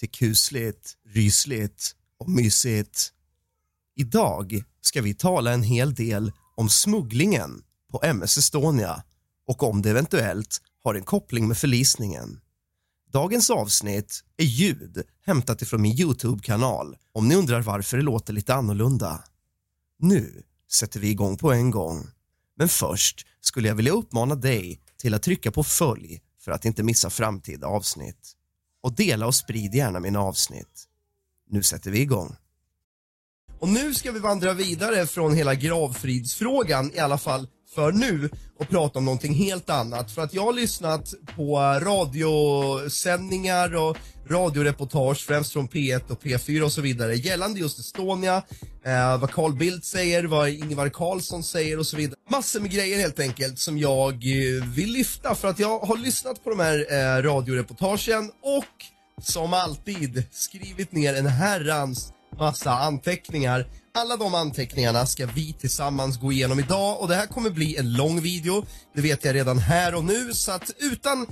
till kusligt, rysligt och mysigt. Idag ska vi tala en hel del om smugglingen på MS Estonia och om det eventuellt har en koppling med förlisningen. Dagens avsnitt är ljud hämtat ifrån min Youtube-kanal om ni undrar varför det låter lite annorlunda. Nu sätter vi igång på en gång. Men först skulle jag vilja uppmana dig till att trycka på följ för att inte missa framtida avsnitt. Och dela och sprid gärna mina avsnitt. Nu sätter vi igång. Och nu ska vi vandra vidare från hela gravfridsfrågan, i alla fall för nu, och prata om någonting helt annat. För att jag har lyssnat på radiosändningar och radioreportage, främst från P1 och P4 och så vidare, gällande just Estonia, eh, vad Carl Bildt säger, vad Ingvar Carlsson säger och så vidare. Massor med grejer helt enkelt som jag eh, vill lyfta för att jag har lyssnat på de här eh, radioreportagen och som alltid skrivit ner en herrans massa anteckningar. Alla de anteckningarna ska vi tillsammans gå igenom idag och det här kommer bli en lång video. Det vet jag redan här och nu så att utan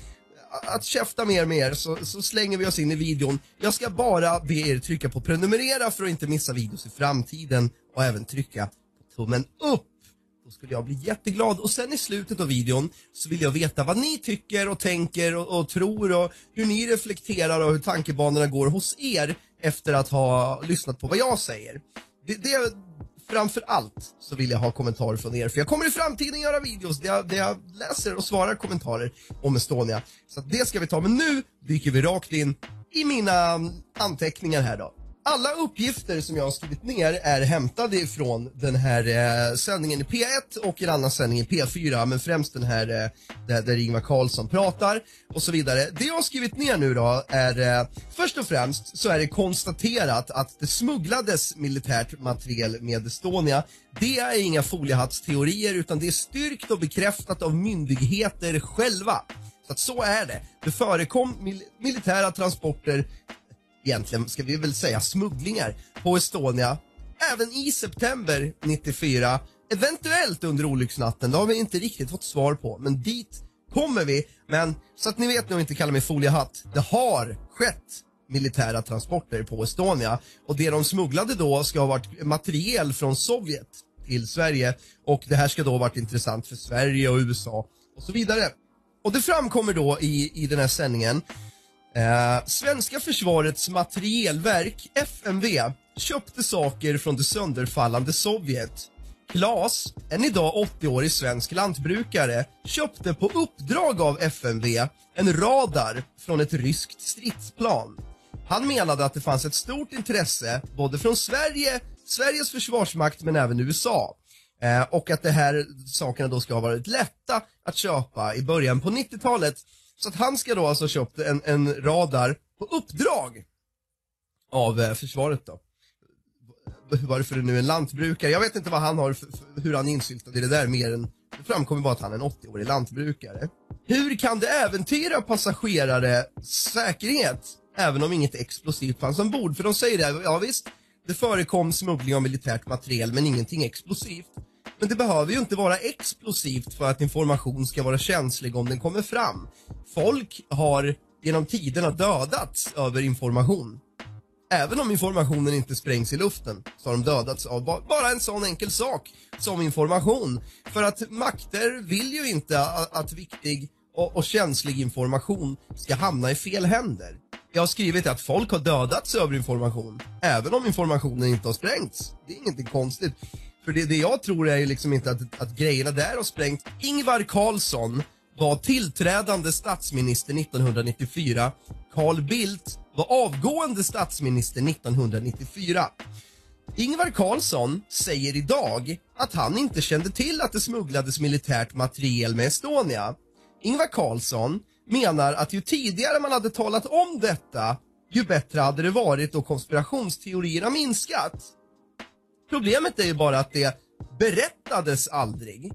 att käfta mer med er så, så slänger vi oss in i videon. Jag ska bara be er trycka på prenumerera för att inte missa videos i framtiden och även trycka på tummen upp. Då skulle jag bli jätteglad och sen i slutet av videon så vill jag veta vad ni tycker och tänker och, och tror och hur ni reflekterar och hur tankebanorna går hos er efter att ha lyssnat på vad jag säger. Det, det framför allt så vill jag ha kommentarer från er, för jag kommer i framtiden göra videos där jag, där jag läser och svarar kommentarer om Estonia. Så det ska vi ta, men nu dyker vi rakt in i mina anteckningar här då. Alla uppgifter som jag har skrivit ner är hämtade ifrån den här eh, sändningen i P1 och en annan sändning i P4, men främst den här eh, där, där Ingvar Carlsson pratar och så vidare. Det jag har skrivit ner nu då är eh, först och främst så är det konstaterat att det smugglades militärt materiel med Estonia. Det är inga foliehattsteorier utan det är styrkt och bekräftat av myndigheter själva. Så att så är det. Det förekom mil militära transporter egentligen ska vi väl säga smugglingar på Estonia även i september 94. Eventuellt under olycksnatten, det har vi inte riktigt fått svar på, men dit kommer vi. Men så att ni vet nu och inte kallar mig foliehatt, det har skett militära transporter på Estonia och det de smugglade då ska ha varit materiel från Sovjet till Sverige och det här ska då ha varit intressant för Sverige och USA och så vidare. Och det framkommer då i, i den här sändningen Eh, svenska försvarets materielverk, FMV, köpte saker från det sönderfallande Sovjet. Klas, en idag 80-årig svensk lantbrukare, köpte på uppdrag av FMV en radar från ett ryskt stridsplan. Han menade att det fanns ett stort intresse både från Sverige, Sveriges försvarsmakt men även USA. Eh, och att de här sakerna då ska ha varit lätta att köpa i början på 90-talet så att han ska då alltså ha köpt en, en radar på uppdrag av eh, försvaret då. varför det nu är en lantbrukare. Jag vet inte vad han har, för, för, hur han är insyltad i det där mer än, det framkommer bara att han är en 80-årig lantbrukare. Hur kan det äventyra passagerare säkerhet, även om inget explosivt fanns ombord? För de säger det, ja visst, det förekom smuggling av militärt materiel men ingenting explosivt. Men det behöver ju inte vara explosivt för att information ska vara känslig om den kommer fram. Folk har genom tiderna dödats över information. Även om informationen inte sprängs i luften så har de dödats av bara en sån enkel sak som information. För att makter vill ju inte att viktig och, och känslig information ska hamna i fel händer. Jag har skrivit att folk har dödats över information, även om informationen inte har sprängts. Det är ingenting konstigt. För det, det jag tror är ju liksom inte att, att grejerna där har sprängt. Ingvar Carlsson var tillträdande statsminister 1994. Carl Bildt var avgående statsminister 1994. Ingvar Carlsson säger idag att han inte kände till att det smugglades militärt materiel med Estonia. Ingvar Carlsson menar att ju tidigare man hade talat om detta, ju bättre hade det varit och konspirationsteorierna minskat. Problemet är ju bara att det berättades aldrig.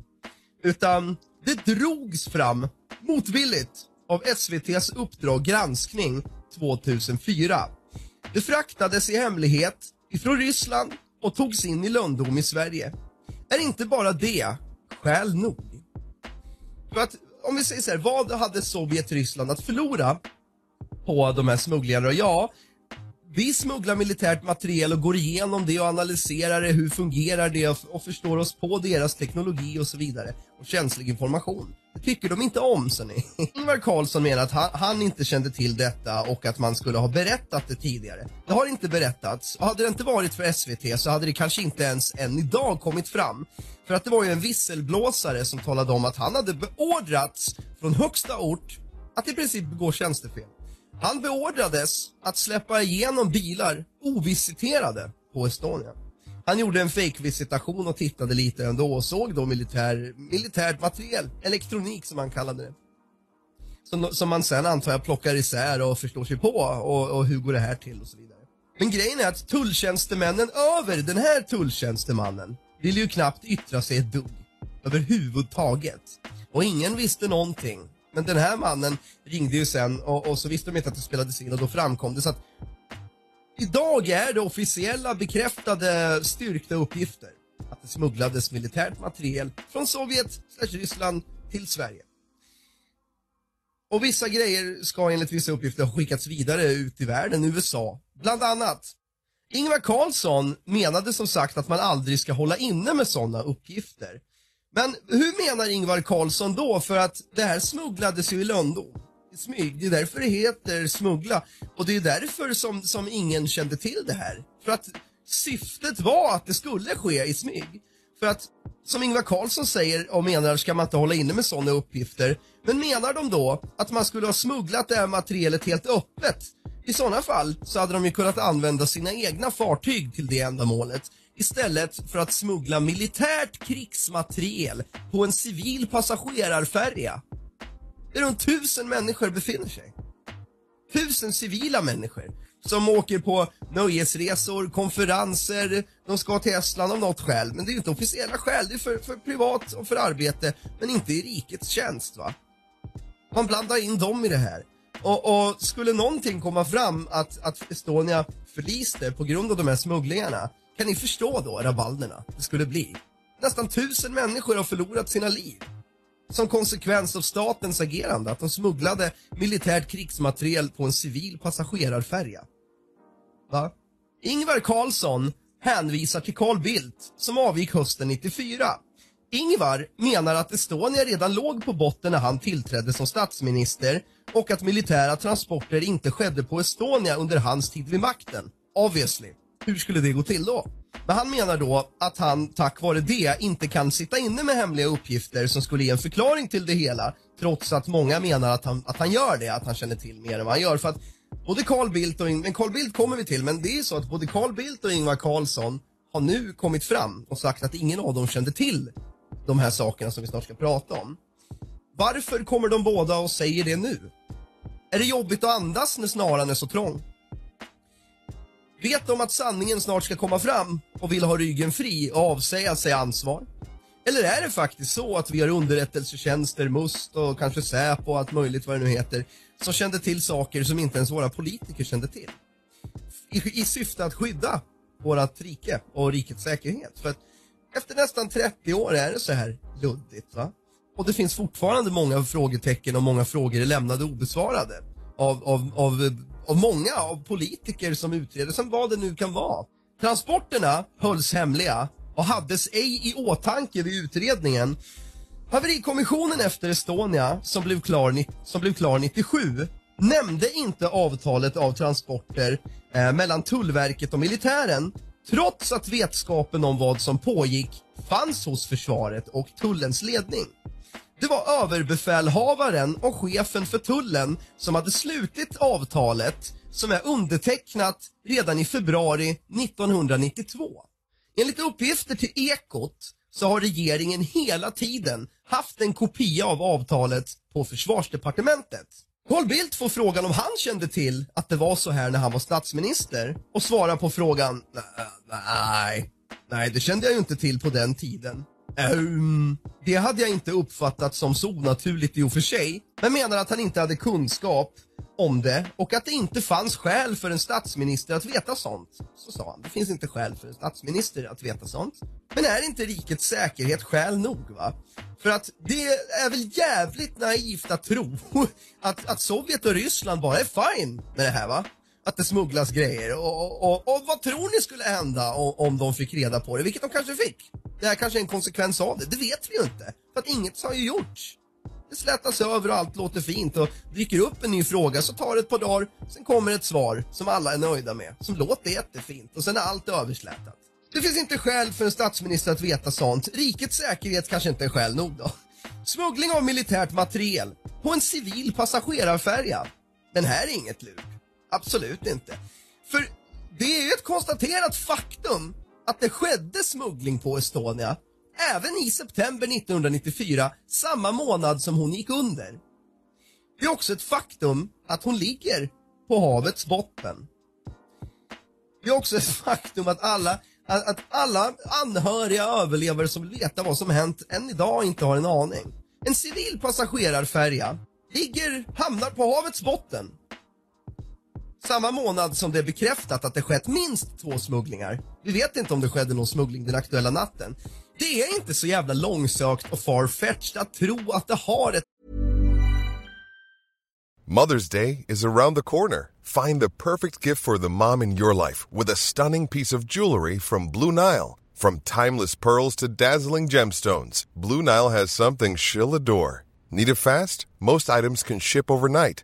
Utan det drogs fram motvilligt av SVTs Uppdrag granskning 2004. Det fraktades i hemlighet ifrån Ryssland och togs in i lönndom i Sverige. Är inte bara det skäl nog? För att om vi säger så här, vad hade Sovjet Ryssland att förlora på de här smugglingarna? Ja, vi smugglar militärt materiel och går igenom det och analyserar det, hur fungerar det och förstår oss på deras teknologi och så vidare. Och känslig information. Det tycker de inte om, så ni. Ingvar Carlsson menar att han, han, inte kände till detta och att man skulle ha berättat det tidigare. Det har inte berättats och hade det inte varit för SVT så hade det kanske inte ens än idag kommit fram. För att det var ju en visselblåsare som talade om att han hade beordrats från högsta ort att i princip begå tjänstefel. Han beordrades att släppa igenom bilar ovisiterade på Estonia. Han gjorde en fake-visitation och tittade lite ändå och såg då militär, militärt materiel, elektronik som han kallade det. Som, som man sen antar jag plockar isär och förstår sig på och, och hur går det här till och så vidare. Men grejen är att tulltjänstemännen över den här tulltjänstemannen ville ju knappt yttra sig ett dugg överhuvudtaget. Och ingen visste någonting men den här mannen ringde ju sen och, och så visste de inte att det spelades in och då framkom det så att idag är det officiella bekräftade styrkta uppgifter att det smugglades militärt materiel från Sovjet, Ryssland till Sverige. Och vissa grejer ska enligt vissa uppgifter ha skickats vidare ut i världen, USA, bland annat. Ingvar Carlsson menade som sagt att man aldrig ska hålla inne med sådana uppgifter. Men hur menar Ingvar Carlsson då? För att det här smugglades ju i lönndom. I smyg. Det är därför det heter smuggla. Och det är därför som, som ingen kände till det här. För att syftet var att det skulle ske i smyg. För att, som Ingvar Carlsson säger och menar, ska man inte hålla inne med sådana uppgifter. Men menar de då att man skulle ha smugglat det här materialet helt öppet? I sådana fall så hade de ju kunnat använda sina egna fartyg till det ändamålet istället för att smuggla militärt krigsmateriel på en civil passagerarfärja. Där runt tusen människor befinner sig. Tusen civila människor som åker på nöjesresor, konferenser, de ska till Estland av något skäl. Men det är inte officiella skäl, det är för, för privat och för arbete, men inte i rikets tjänst. va? Man blandar in dem i det här. Och, och skulle någonting komma fram att, att Estonia förliste på grund av de här smugglingarna, kan ni förstå då rabalderna det skulle bli? Nästan tusen människor har förlorat sina liv som konsekvens av statens agerande att de smugglade militärt krigsmateriel på en civil passagerarfärja. Va? Ingvar Carlsson hänvisar till Carl Bildt som avgick hösten 94. Ingvar menar att Estonia redan låg på botten när han tillträdde som statsminister och att militära transporter inte skedde på Estonia under hans tid vid makten. Obviously. Hur skulle det gå till då? Men han menar då att han tack vare det inte kan sitta inne med hemliga uppgifter som skulle ge en förklaring till det hela trots att många menar att han, att han gör det, att han känner till mer än vad han gör. För att både Carl Bildt och men Carl Bildt kommer vi till, men det är så att både Carl Bildt och Ingvar Carlsson har nu kommit fram och sagt att ingen av dem kände till de här sakerna som vi snart ska prata om. Varför kommer de båda och säger det nu? Är det jobbigt att andas när snaran är så trång? Vet de att sanningen snart ska komma fram och vill ha ryggen fri och avsäga sig ansvar? Eller är det faktiskt så att vi har underrättelsetjänster, MUST och kanske Säpo och allt möjligt vad det nu heter, som kände till saker som inte ens våra politiker kände till? I, i syfte att skydda vårat rike och rikets säkerhet. För att efter nästan 30 år är det så här luddigt. Va? Och det finns fortfarande många frågetecken och många frågor är lämnade obesvarade av, av, av, av många av politiker som utreder, som vad det nu kan vara. Transporterna hölls hemliga och hades ej i åtanke vid utredningen. Haverikommissionen efter Estonia, som blev klar, som blev klar 97, nämnde inte avtalet av transporter eh, mellan Tullverket och militären trots att vetskapen om vad som pågick fanns hos försvaret och tullens ledning. Det var överbefälhavaren och chefen för tullen som hade slutit avtalet som är undertecknat redan i februari 1992. Enligt uppgifter till Ekot så har regeringen hela tiden haft en kopia av avtalet på försvarsdepartementet. Carl Bildt får frågan om han kände till att det var så här när han var statsminister och svarar på frågan nej, nej det kände jag ju inte till på den tiden. Um, det hade jag inte uppfattat som så onaturligt i och för sig, men menar att han inte hade kunskap om det och att det inte fanns skäl för en statsminister att veta sånt. Så sa han, det finns inte skäl för en statsminister att veta sånt. Men är inte rikets säkerhet skäl nog va? För att det är väl jävligt naivt att tro att, att Sovjet och Ryssland bara är fine med det här va? Att det smugglas grejer och, och, och, och vad tror ni skulle hända om, om de fick reda på det? Vilket de kanske fick. Det här kanske är en konsekvens av det, det vet vi ju inte. För att inget har ju gjorts. Det slätas över och allt låter fint och dyker upp en ny fråga så tar det ett par dagar, sen kommer ett svar som alla är nöjda med, som låter jättefint och sen är allt överslätat. Det finns inte skäl för en statsminister att veta sånt. Rikets säkerhet kanske inte är skäl nog då. Smuggling av militärt materiel på en civil passagerarfärja. Den här är inget lurt. Absolut inte. För det är ju ett konstaterat faktum att det skedde smuggling på Estonia även i september 1994, samma månad som hon gick under. Det är också ett faktum att hon ligger på havets botten. Det är också ett faktum att alla, att alla anhöriga överlevare som vill veta vad som hänt än idag inte har en aning. En civil passagerarfärja ligger, hamnar på havets botten samma månad som det är bekräftat att det skett minst två smugglingar. Vi vet inte om det skedde någon smuggling den aktuella natten. Det är inte så jävla långsökt och farfetched att tro att det har ett... Mother's Day is around the corner. Find the perfect gift for the mom in your life with a stunning piece of jewelry from Blue Nile. From timeless pearls to dazzling gemstones, Blue Nile has something she'll adore. Need it fast? Most items can ship overnight.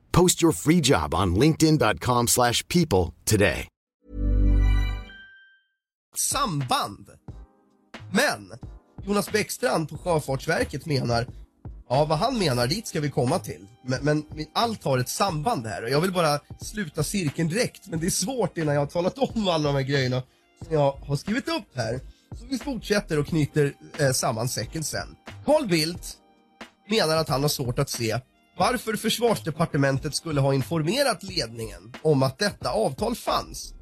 Post your free job on linkedin.com slash people today. Samband. Men Jonas Bäckstrand på Sjöfartsverket menar Ja, vad han menar, dit ska vi komma till. Men, men allt har ett samband här och jag vill bara sluta cirkeln direkt. Men det är svårt innan jag har talat om alla de här grejerna som jag har skrivit upp här. Så vi fortsätter och knyter eh, samman säcken sen. Carl Bildt menar att han har svårt att se varför försvarsdepartementet skulle ha informerat ledningen om att detta avtal fanns.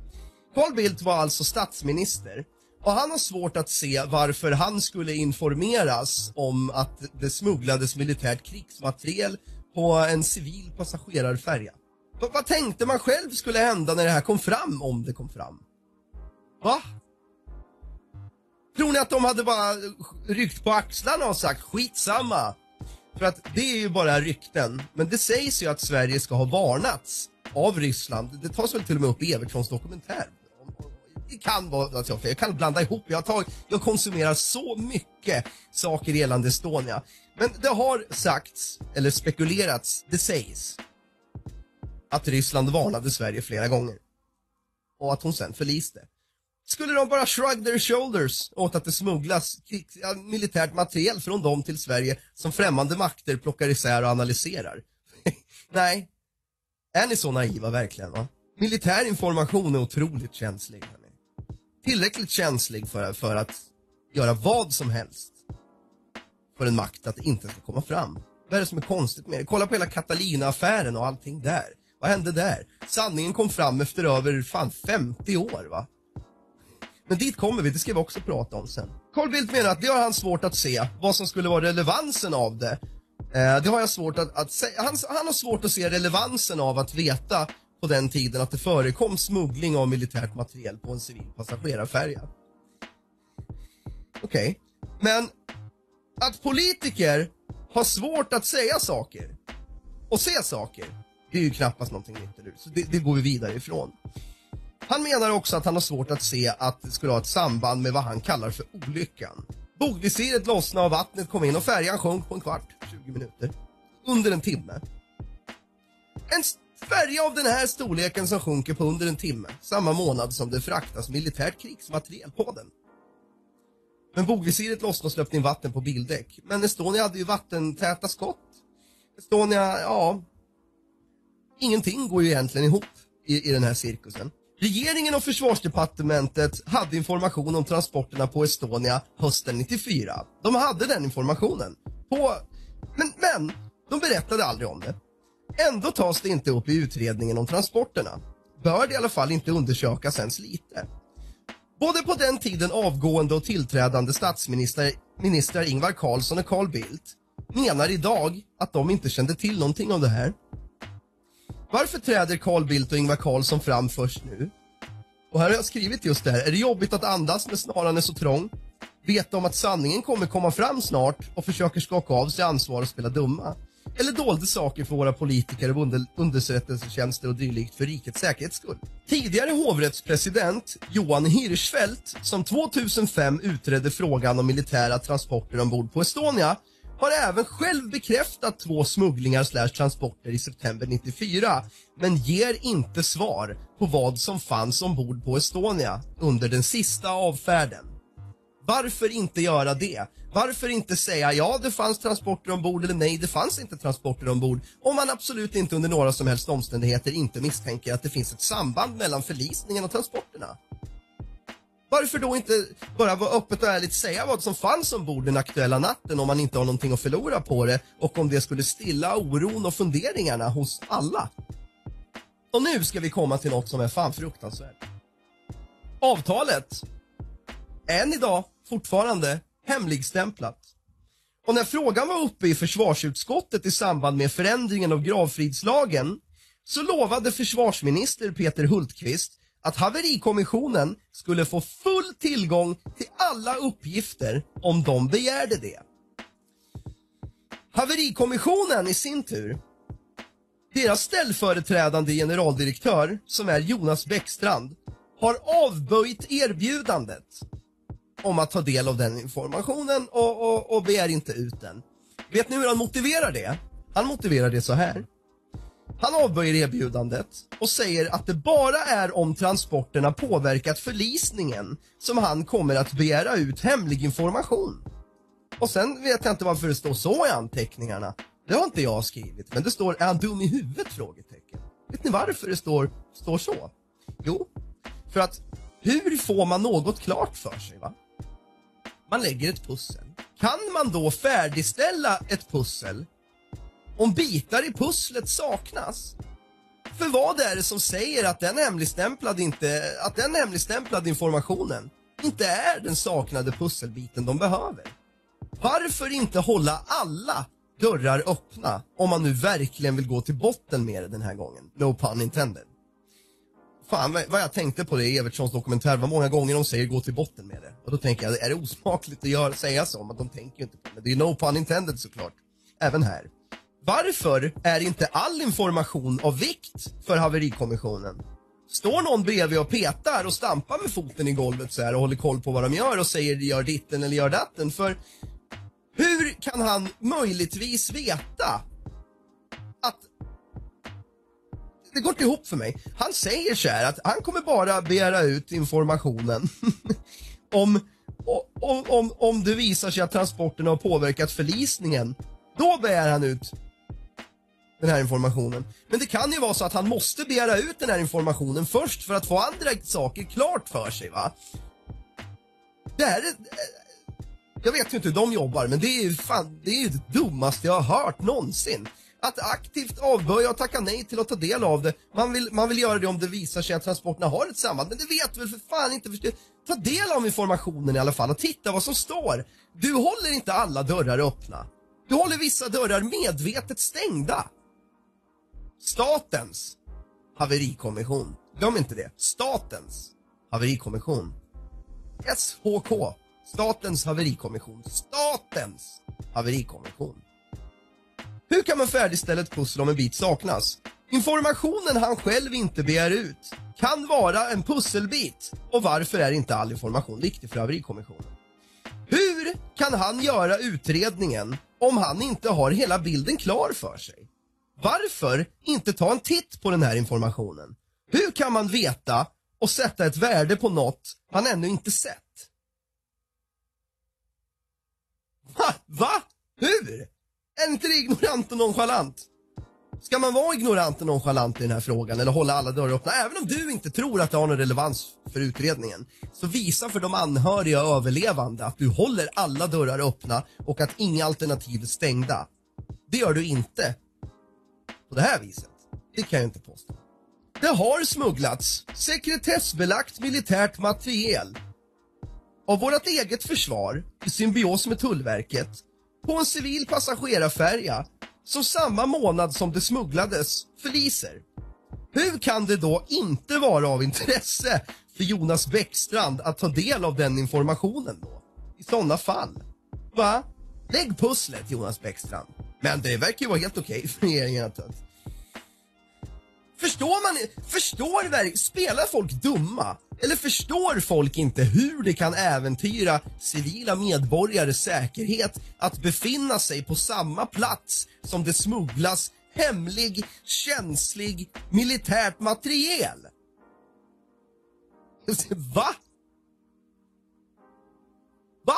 Carl Bildt var alltså statsminister och han har svårt att se varför han skulle informeras om att det smugglades militärt krigsmateriel på en civil passagerarfärja. V vad tänkte man själv skulle hända när det här kom fram, om det kom fram? Va? Tror ni att de hade bara ryckt på axlarna och sagt skitsamma? För att det är ju bara rykten, men det sägs ju att Sverige ska ha varnats av Ryssland. Det tas väl till och med upp i Evertssons dokumentär. Det kan vara att jag Jag kan blanda ihop. Jag, tar, jag konsumerar så mycket saker gällande Estonia. Men det har sagts, eller spekulerats, det sägs att Ryssland varnade Sverige flera gånger. Och att hon sen förliste. Skulle de bara shrug their shoulders åt att det smugglas militärt materiel från dem till Sverige som främmande makter plockar isär och analyserar? Nej. Är ni så naiva verkligen? Va? Militär information är otroligt känslig. Tillräckligt känslig för, för att göra vad som helst för en makt att det inte ska komma fram. Vad är det som är konstigt med det? Kolla på hela Catalina-affären och allting där. Vad hände där? Sanningen kom fram efter över fan 50 år va? Men dit kommer vi, det ska vi också prata om sen. Carl Bildt menar att det har han svårt att se, vad som skulle vara relevansen av det. Eh, det har jag svårt att, att säga. Han, han har svårt att se relevansen av att veta på den tiden att det förekom smuggling av militärt materiel på en civil passagerarfärja. Okej, okay. men att politiker har svårt att säga saker och se saker, det är ju knappast någonting nytt. Så det, det går vi vidare ifrån. Han menar också att han har svårt att se att det skulle ha ett samband med vad han kallar för olyckan. Bogvisiret lossnade och vattnet kom in och färjan sjönk på en kvart, 20 minuter. Under en timme. En färja av den här storleken som sjunker på under en timme, samma månad som det fraktas militärt krigsmateriel på den. Men bogvisiret lossnade och släppte in vatten på bildäck. Men Estonia hade ju vattentäta skott. Estonia, ja... Ingenting går ju egentligen ihop i, i den här cirkusen. Regeringen och försvarsdepartementet hade information om transporterna på Estonia hösten 94. De hade den informationen. På... Men, men, de berättade aldrig om det. Ändå tas det inte upp i utredningen om transporterna. Bör det i alla fall inte undersökas ens lite. Både på den tiden avgående och tillträdande statsminister ministrar Ingvar Carlsson och Carl Bildt menar idag att de inte kände till någonting om det här. Varför träder Carl Bildt och Ingvar Carlsson fram först nu? Och här har jag skrivit just det här. Är det jobbigt att andas när snaran är så trång? Veta om att sanningen kommer komma fram snart och försöker skaka av sig ansvar och spela dumma? Eller dolde saker för våra politiker och under, underrättelsetjänster och dylikt för rikets säkerhets skull? Tidigare hovrättspresident Johan Hirschfeldt, som 2005 utredde frågan om militära transporter ombord på Estonia, har även själv bekräftat två smugglingar slash transporter i september 94 men ger inte svar på vad som fanns ombord på Estonia under den sista avfärden. Varför inte göra det? Varför inte säga ja, det fanns transporter ombord eller nej, det fanns inte transporter ombord om man absolut inte under några som helst omständigheter inte misstänker att det finns ett samband mellan förlisningen och transporterna? Varför då inte bara vara öppet och ärligt säga vad som fanns ombord den aktuella natten om man inte har någonting att förlora på det och om det skulle stilla oron och funderingarna hos alla? Och nu ska vi komma till något som är fan fruktansvärt. Avtalet, än idag, fortfarande hemligstämplat. Och när frågan var uppe i försvarsutskottet i samband med förändringen av gravfridslagen så lovade försvarsminister Peter Hultqvist att haverikommissionen skulle få full tillgång till alla uppgifter om de begärde det. Haverikommissionen i sin tur, deras ställföreträdande generaldirektör som är Jonas Bäckstrand har avböjt erbjudandet om att ta del av den informationen och, och, och begär inte ut den. Vet ni hur han motiverar det? Han motiverar det så här. Han avböjer erbjudandet och säger att det bara är om transporterna påverkat förlisningen som han kommer att begära ut hemlig information. Och sen vet jag inte varför det står så i anteckningarna. Det har inte jag skrivit, men det står “Är han dum i huvudet?” frågetecken. Vet ni varför det står, står så? Jo, för att hur får man något klart för sig? va? Man lägger ett pussel. Kan man då färdigställa ett pussel om bitar i pusslet saknas? För vad är det som säger att den hemligstämplade, inte, att den hemligstämplade informationen inte är den saknade pusselbiten de behöver? Varför inte hålla alla dörrar öppna om man nu verkligen vill gå till botten med det den här gången? No pun intended. Fan vad jag tänkte på det i Evertssons dokumentär, vad många gånger de säger gå till botten med det. Och då tänker jag, är det osmakligt att göra, säga så? Men de tänker ju inte på det. Det är no pun intended såklart. Även här. Varför är inte all information av vikt för haverikommissionen? Står någon bredvid och petar och stampar med foten i golvet så här och håller koll på vad de gör och säger gör ditten eller gör datten? För hur kan han möjligtvis veta att det går inte ihop för mig. Han säger så här att han kommer bara begära ut informationen om, om, om, om det visar sig att transporten har påverkat förlisningen. Då begär han ut den här informationen. Men det kan ju vara så att han måste begära ut den här informationen först för att få andra saker klart för sig va. Det här är, jag vet ju inte hur de jobbar men det är ju fan, det är ju det dummaste jag har hört någonsin. Att aktivt avböja och tacka nej till att ta del av det. Man vill, man vill göra det om det visar sig att transporterna har ett samband. Men det vet väl för fan inte. För, ta del av informationen i alla fall och titta vad som står. Du håller inte alla dörrar öppna. Du håller vissa dörrar medvetet stängda. Statens haverikommission. Glöm inte det. Statens haverikommission. SHK. Statens haverikommission. Statens haverikommission. Hur kan man färdigställa ett pussel om en bit saknas? Informationen han själv inte begär ut kan vara en pusselbit. Och varför är inte all information viktig för haverikommissionen? Hur kan han göra utredningen om han inte har hela bilden klar för sig? Varför inte ta en titt på den här informationen? Hur kan man veta och sätta ett värde på något man ännu inte sett? Va? Va? Hur? Är inte det ignorant och nonchalant? Ska man vara ignorant och nonchalant i den här frågan eller hålla alla dörrar öppna? Även om du inte tror att det har någon relevans för utredningen, så visa för de anhöriga och överlevande att du håller alla dörrar öppna och att inga alternativ är stängda. Det gör du inte på det här viset. Det kan jag inte påstå. Det har smugglats sekretessbelagt militärt materiel av vårt eget försvar i symbios med Tullverket på en civil passagerarfärja som samma månad som det smugglades förliser. Hur kan det då inte vara av intresse för Jonas Bäckstrand att ta del av den informationen då? I sådana fall. Va? Lägg pusslet Jonas Bäckstrand. Men det verkar ju vara helt okej okay för regeringen att Förstår man, förstår spelar folk dumma? Eller förstår folk inte hur det kan äventyra civila medborgares säkerhet att befinna sig på samma plats som det smugglas hemlig, känslig, militärt materiel? Va? Va?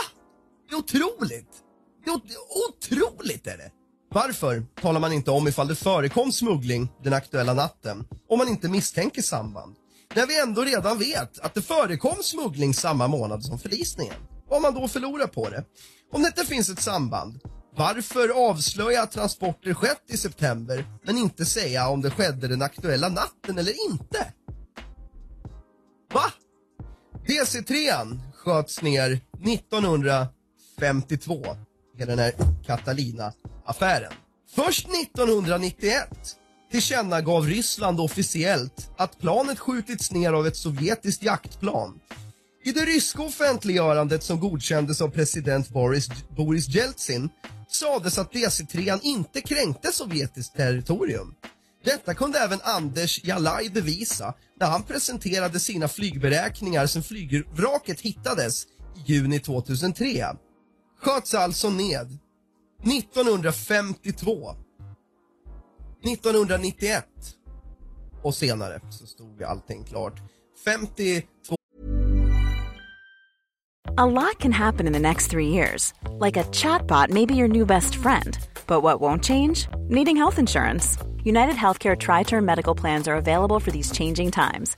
Det är otroligt! Det är otroligt är det! Varför talar man inte om ifall det förekom smuggling den aktuella natten om man inte misstänker samband? När vi ändå redan vet att det förekom smuggling samma månad som förlisningen. Vad man då förlorar på det? Om det inte finns ett samband, varför avslöja att transporter skett i september men inte säga om det skedde den aktuella natten eller inte? Va? DC-3 sköts ner 1952. Hela den här affären. Först 1991 tillkännagav Ryssland officiellt att planet skjutits ner av ett sovjetiskt jaktplan. I det ryska offentliggörandet som godkändes av president Boris, Boris Jeltsin sades att DC-3 inte kränkte sovjetiskt territorium. Detta kunde även Anders Jalaj bevisa när han presenterade sina flygberäkningar sen flygvraket hittades i juni 2003. Sköts alltså ned 1952 1991 och senare så stod allting klart. 52 A lot can happen in the next three years. Like a chatbot may be your new best friend. But what won't change? Needing health insurance. United Healthcare Tri Term Medical Plans are available for these changing times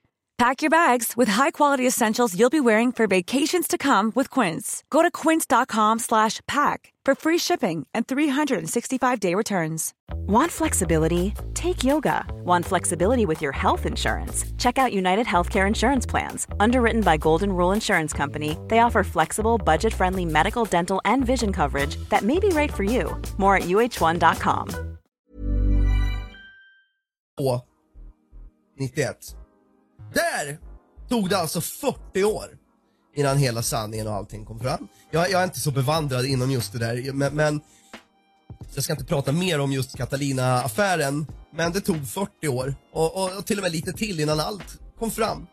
Pack your bags with high-quality essentials you'll be wearing for vacations to come with Quince. Go to quince.com/pack for free shipping and 365-day returns. Want flexibility? Take yoga. Want flexibility with your health insurance? Check out United Healthcare Insurance Plans. Underwritten by Golden Rule Insurance Company, they offer flexible, budget friendly medical, dental, and vision coverage that may be right for you. More at uh1.com. 91. Där tog det alltså 40 år innan hela sanningen och allting kom fram. Jag, jag är inte så bevandrad inom just det där, men, men jag ska inte prata mer om just Catalina-affären, men det tog 40 år och, och, och till och med lite till innan allt kom fram.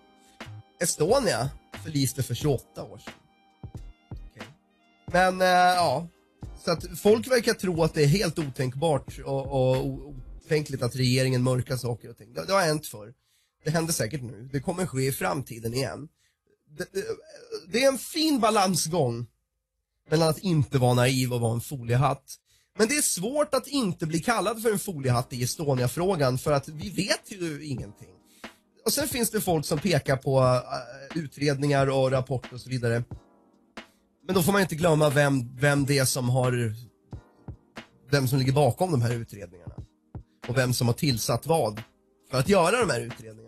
Estonia förliste för 28 år sedan. Okay. Men, eh, ja. Så att folk verkar tro att det är helt otänkbart och, och otänkligt att regeringen mörkar saker och ting. Det, det har hänt förr. Det händer säkert nu. Det kommer ske i framtiden igen. Det, det, det är en fin balansgång mellan att inte vara naiv och vara en foliehatt. Men det är svårt att inte bli kallad för en foliehatt i Estonia-frågan för att vi vet ju ingenting. Och sen finns det folk som pekar på äh, utredningar och rapporter och så vidare. Men då får man inte glömma vem, vem det är som har vem som ligger bakom de här utredningarna. Och vem som har tillsatt vad för att göra de här utredningarna.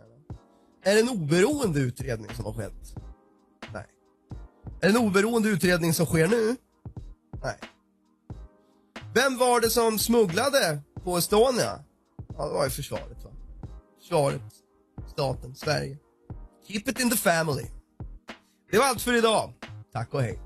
Är det en oberoende utredning som har skett? Nej. Är det en oberoende utredning som sker nu? Nej. Vem var det som smugglade på Estonia? Ja, det var ju försvaret va? Försvaret, staten, Sverige. Keep it in the family. Det var allt för idag. Tack och hej.